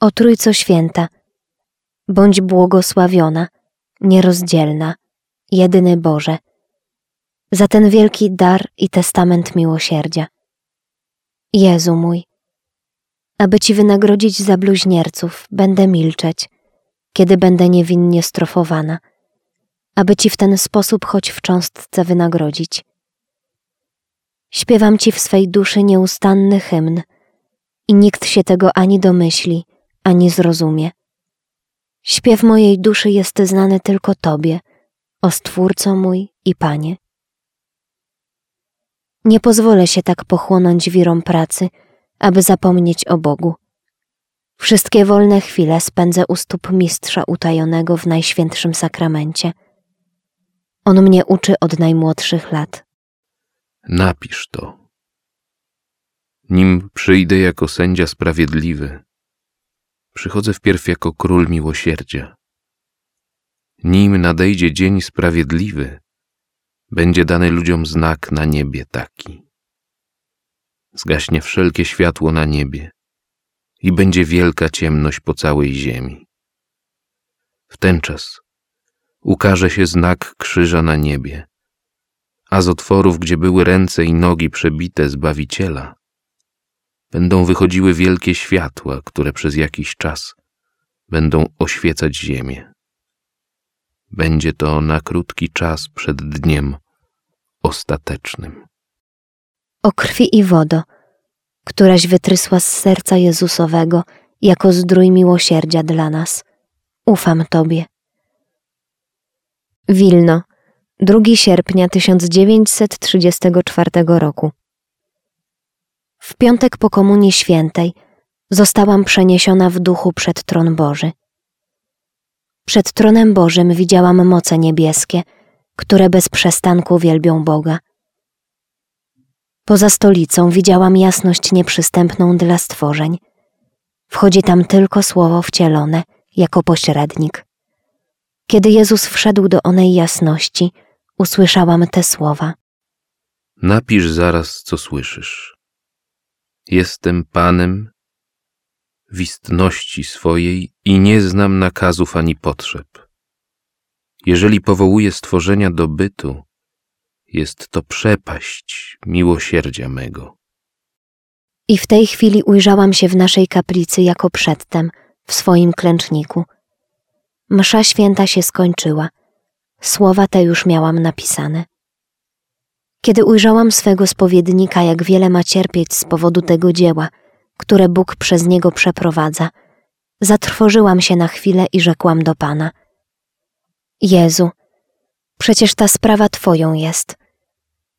O Trójco Święta, bądź błogosławiona, nierozdzielna, jedyny Boże, za ten wielki dar i testament miłosierdzia. Jezu mój, aby Ci wynagrodzić za bluźnierców, będę milczeć, kiedy będę niewinnie strofowana, aby Ci w ten sposób choć w cząstce wynagrodzić. Śpiewam Ci w swej duszy nieustanny hymn i nikt się tego ani domyśli, ani zrozumie. Śpiew mojej duszy jest znany tylko Tobie, o Stwórco mój i Panie. Nie pozwolę się tak pochłonąć wirom pracy, aby zapomnieć o Bogu. Wszystkie wolne chwile spędzę u stóp mistrza utajonego w najświętszym sakramencie. On mnie uczy od najmłodszych lat. Napisz to. Nim przyjdę jako sędzia sprawiedliwy, przychodzę wpierw jako król miłosierdzia. Nim nadejdzie dzień sprawiedliwy, będzie dany ludziom znak na niebie taki. Zgaśnie wszelkie światło na niebie i będzie wielka ciemność po całej ziemi. W ten czas ukaże się znak krzyża na niebie, a z otworów, gdzie były ręce i nogi przebite Zbawiciela, będą wychodziły wielkie światła, które przez jakiś czas będą oświecać ziemię. Będzie to na krótki czas przed dniem ostatecznym. O krwi i wodo, któraś wytrysła z serca Jezusowego jako zdrój miłosierdzia dla nas. Ufam Tobie. Wilno, 2 sierpnia 1934 roku. W piątek po Komunii Świętej zostałam przeniesiona w duchu przed tron Boży. Przed tronem Bożym widziałam moce niebieskie, które bez przestanku wielbią Boga. Poza stolicą widziałam jasność nieprzystępną dla stworzeń. Wchodzi tam tylko słowo wcielone, jako pośrednik. Kiedy Jezus wszedł do onej jasności, usłyszałam te słowa. Napisz zaraz, co słyszysz. Jestem Panem w istności swojej i nie znam nakazów ani potrzeb. Jeżeli powołuję stworzenia do bytu, jest to przepaść miłosierdzia mego. I w tej chwili ujrzałam się w naszej kaplicy jako przedtem, w swoim klęczniku. Msza święta się skończyła. Słowa te już miałam napisane. Kiedy ujrzałam swego spowiednika, jak wiele ma cierpieć z powodu tego dzieła, które Bóg przez niego przeprowadza, zatrwożyłam się na chwilę i rzekłam do Pana: Jezu, przecież ta sprawa Twoją jest.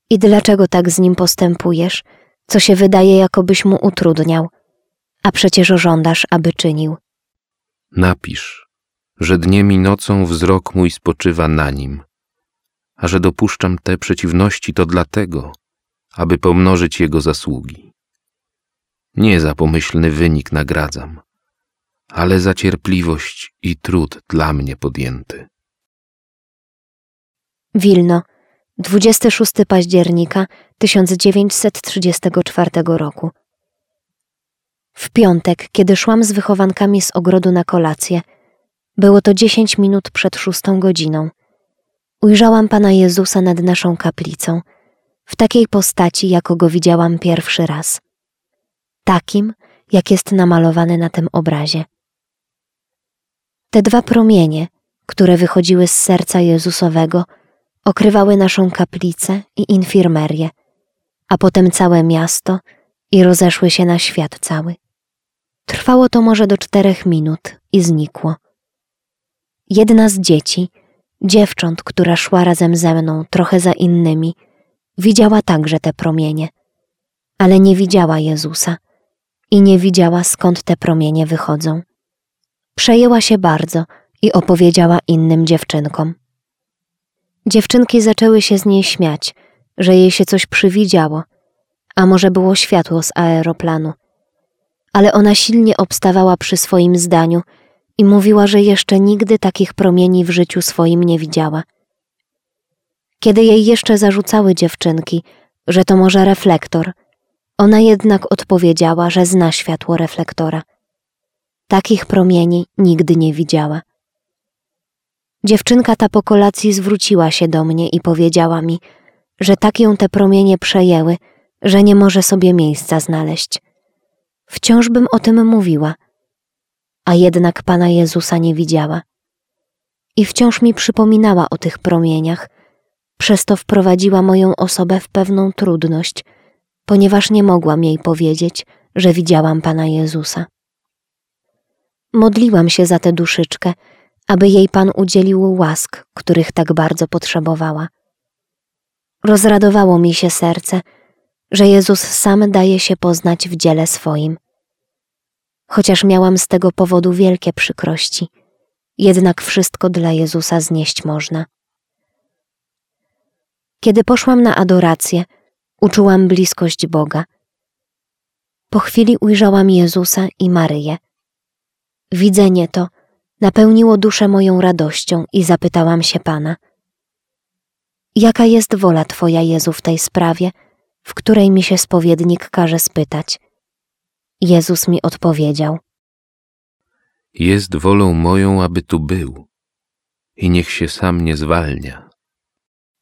I dlaczego tak z nim postępujesz, co się wydaje, jakobyś mu utrudniał, a przecież żądasz, aby czynił? Napisz, że dniem i nocą wzrok mój spoczywa na nim, a że dopuszczam te przeciwności to dlatego, aby pomnożyć jego zasługi. Nie za pomyślny wynik nagradzam, ale za cierpliwość i trud dla mnie podjęty. Wilno, 26 października 1934 roku. W piątek, kiedy szłam z wychowankami z ogrodu na kolację, było to dziesięć minut przed szóstą godziną. Ujrzałam Pana Jezusa nad naszą kaplicą, w takiej postaci, jako go widziałam pierwszy raz. Takim, jak jest namalowany na tym obrazie. Te dwa promienie, które wychodziły z serca Jezusowego, okrywały naszą kaplicę i infirmerię, a potem całe miasto i rozeszły się na świat cały. Trwało to może do czterech minut i znikło. Jedna z dzieci, dziewcząt, która szła razem ze mną trochę za innymi, widziała także te promienie, ale nie widziała Jezusa i nie widziała skąd te promienie wychodzą. Przejęła się bardzo i opowiedziała innym dziewczynkom. Dziewczynki zaczęły się z niej śmiać, że jej się coś przywidziało, a może było światło z aeroplanu. Ale ona silnie obstawała przy swoim zdaniu i mówiła, że jeszcze nigdy takich promieni w życiu swoim nie widziała. Kiedy jej jeszcze zarzucały dziewczynki, że to może reflektor, ona jednak odpowiedziała, że zna światło reflektora. takich promieni nigdy nie widziała. Dziewczynka ta po kolacji zwróciła się do mnie i powiedziała mi, że tak ją te promienie przejęły, że nie może sobie miejsca znaleźć. Wciąż bym o tym mówiła, a jednak Pana Jezusa nie widziała. I wciąż mi przypominała o tych promieniach, przez to wprowadziła moją osobę w pewną trudność, ponieważ nie mogłam jej powiedzieć, że widziałam Pana Jezusa. Modliłam się za tę duszyczkę, aby jej Pan udzielił łask, których tak bardzo potrzebowała. Rozradowało mi się serce, że Jezus sam daje się poznać w dziele swoim. Chociaż miałam z tego powodu wielkie przykrości, jednak wszystko dla Jezusa znieść można. Kiedy poszłam na adorację, uczułam bliskość Boga. Po chwili ujrzałam Jezusa i Maryję. Widzenie to napełniło duszę moją radością i zapytałam się Pana: Jaka jest wola Twoja, Jezu, w tej sprawie, w której mi się spowiednik każe spytać? Jezus mi odpowiedział: Jest wolą moją, aby tu był, i niech się sam nie zwalnia.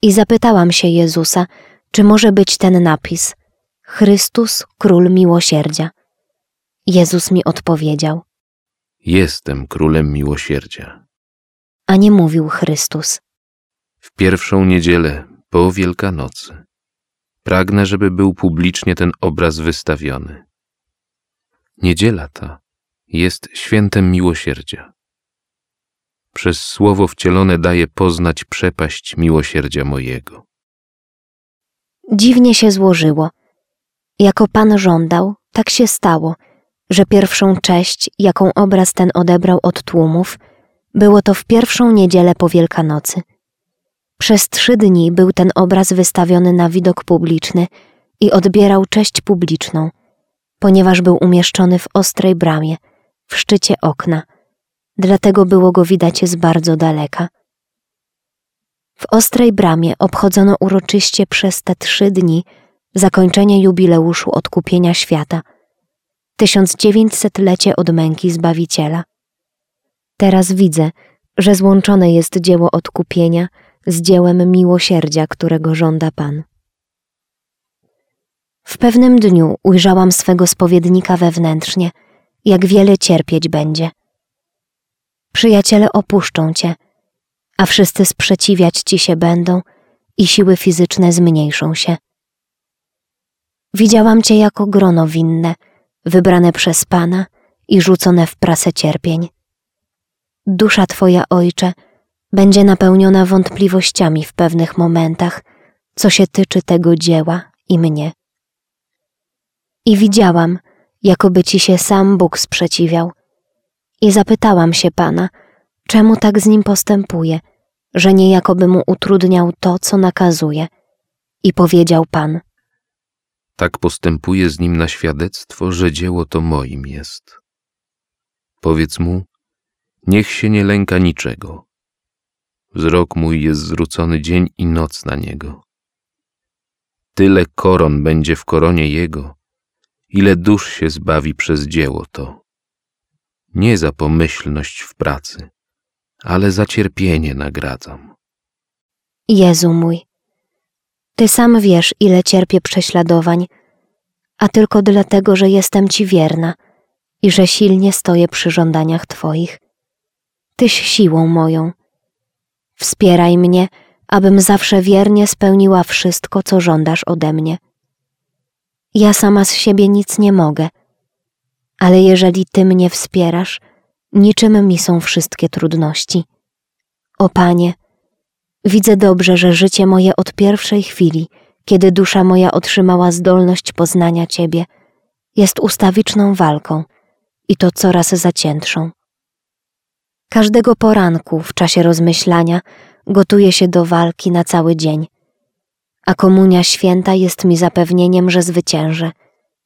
I zapytałam się Jezusa, czy może być ten napis: Chrystus, Król Miłosierdzia. Jezus mi odpowiedział: Jestem królem miłosierdzia. A nie mówił Chrystus. W pierwszą niedzielę po Wielkanocy pragnę, żeby był publicznie ten obraz wystawiony. Niedziela ta jest świętem miłosierdzia. Przez słowo wcielone daje poznać przepaść miłosierdzia mojego. Dziwnie się złożyło. Jako Pan żądał, tak się stało, że pierwszą cześć, jaką obraz ten odebrał od tłumów, było to w pierwszą niedzielę po Wielkanocy. Przez trzy dni był ten obraz wystawiony na widok publiczny i odbierał cześć publiczną, ponieważ był umieszczony w ostrej bramie, w szczycie okna, dlatego było go widać z bardzo daleka. W ostrej bramie obchodzono uroczyście przez te trzy dni zakończenie jubileuszu odkupienia świata, 1900-lecie od męki Zbawiciela. Teraz widzę, że złączone jest dzieło odkupienia z dziełem miłosierdzia, którego żąda Pan. W pewnym dniu ujrzałam swego spowiednika wewnętrznie, jak wiele cierpieć będzie. Przyjaciele opuszczą cię, a wszyscy sprzeciwiać ci się będą i siły fizyczne zmniejszą się. Widziałam cię jako grono winne, wybrane przez Pana i rzucone w prasę cierpień. Dusza Twoja, Ojcze, będzie napełniona wątpliwościami w pewnych momentach, co się tyczy tego dzieła i mnie. I widziałam, jakoby Ci się sam Bóg sprzeciwiał, i zapytałam się Pana, czemu tak z nim postępuje, że niejakoby mu utrudniał to, co nakazuje. I powiedział Pan: Tak postępuje z nim na świadectwo, że dzieło to moim jest. Powiedz mu, niech się nie lęka niczego. Wzrok mój jest zwrócony dzień i noc na niego. Tyle koron będzie w koronie jego, ile dusz się zbawi przez dzieło to. Nie za pomyślność w pracy, ale za cierpienie nagradzam. Jezu mój, Ty sam wiesz, ile cierpię prześladowań, a tylko dlatego, że jestem Ci wierna i że silnie stoję przy żądaniach Twoich. Tyś siłą moją. Wspieraj mnie, abym zawsze wiernie spełniła wszystko, co żądasz ode mnie. Ja sama z siebie nic nie mogę, ale jeżeli Ty mnie wspierasz, niczym mi są wszystkie trudności. O Panie, widzę dobrze, że życie moje od pierwszej chwili, kiedy dusza moja otrzymała zdolność poznania Ciebie, jest ustawiczną walką i to coraz zaciętszą. Każdego poranku w czasie rozmyślania gotuję się do walki na cały dzień, a komunia święta jest mi zapewnieniem, że zwyciężę.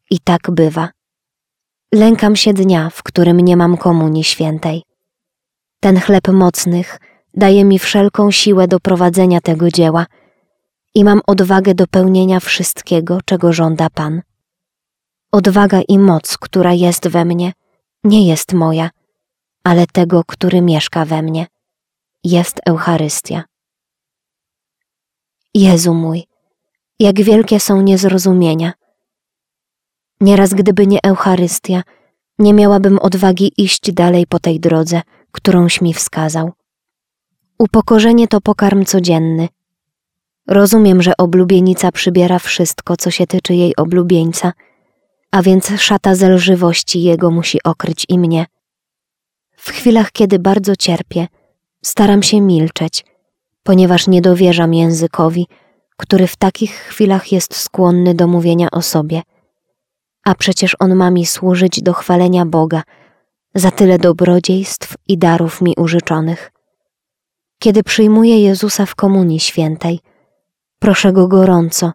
I tak bywa. Lękam się dnia, w którym nie mam komunii świętej. Ten chleb mocnych daje mi wszelką siłę do prowadzenia tego dzieła i mam odwagę do pełnienia wszystkiego, czego żąda Pan. Odwaga i moc, która jest we mnie, nie jest moja, ale tego, który mieszka we mnie. Jest Eucharystia. Jezu mój, jak wielkie są niezrozumienia. Nieraz, gdyby nie Eucharystia, nie miałabym odwagi iść dalej po tej drodze, którąś mi wskazał. Upokorzenie to pokarm codzienny. Rozumiem, że oblubienica przybiera wszystko, co się tyczy jej oblubieńca, a więc szata zelżywości jego musi okryć i mnie. W chwilach, kiedy bardzo cierpię, staram się milczeć, ponieważ nie dowierzam językowi, który w takich chwilach jest skłonny do mówienia o sobie. A przecież on ma mi służyć do chwalenia Boga za tyle dobrodziejstw i darów mi użyczonych. Kiedy przyjmuję Jezusa w Komunii Świętej, proszę Go gorąco,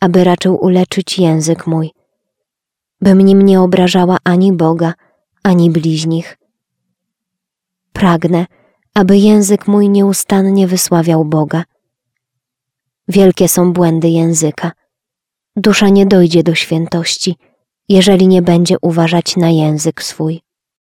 aby raczył uleczyć język mój, bym nim nie obrażała ani Boga, ani bliźnich. Pragnę, aby język mój nieustannie wysławiał Boga. Wielkie są błędy języka. Dusza nie dojdzie do świętości, jeżeli nie będzie uważać na język swój.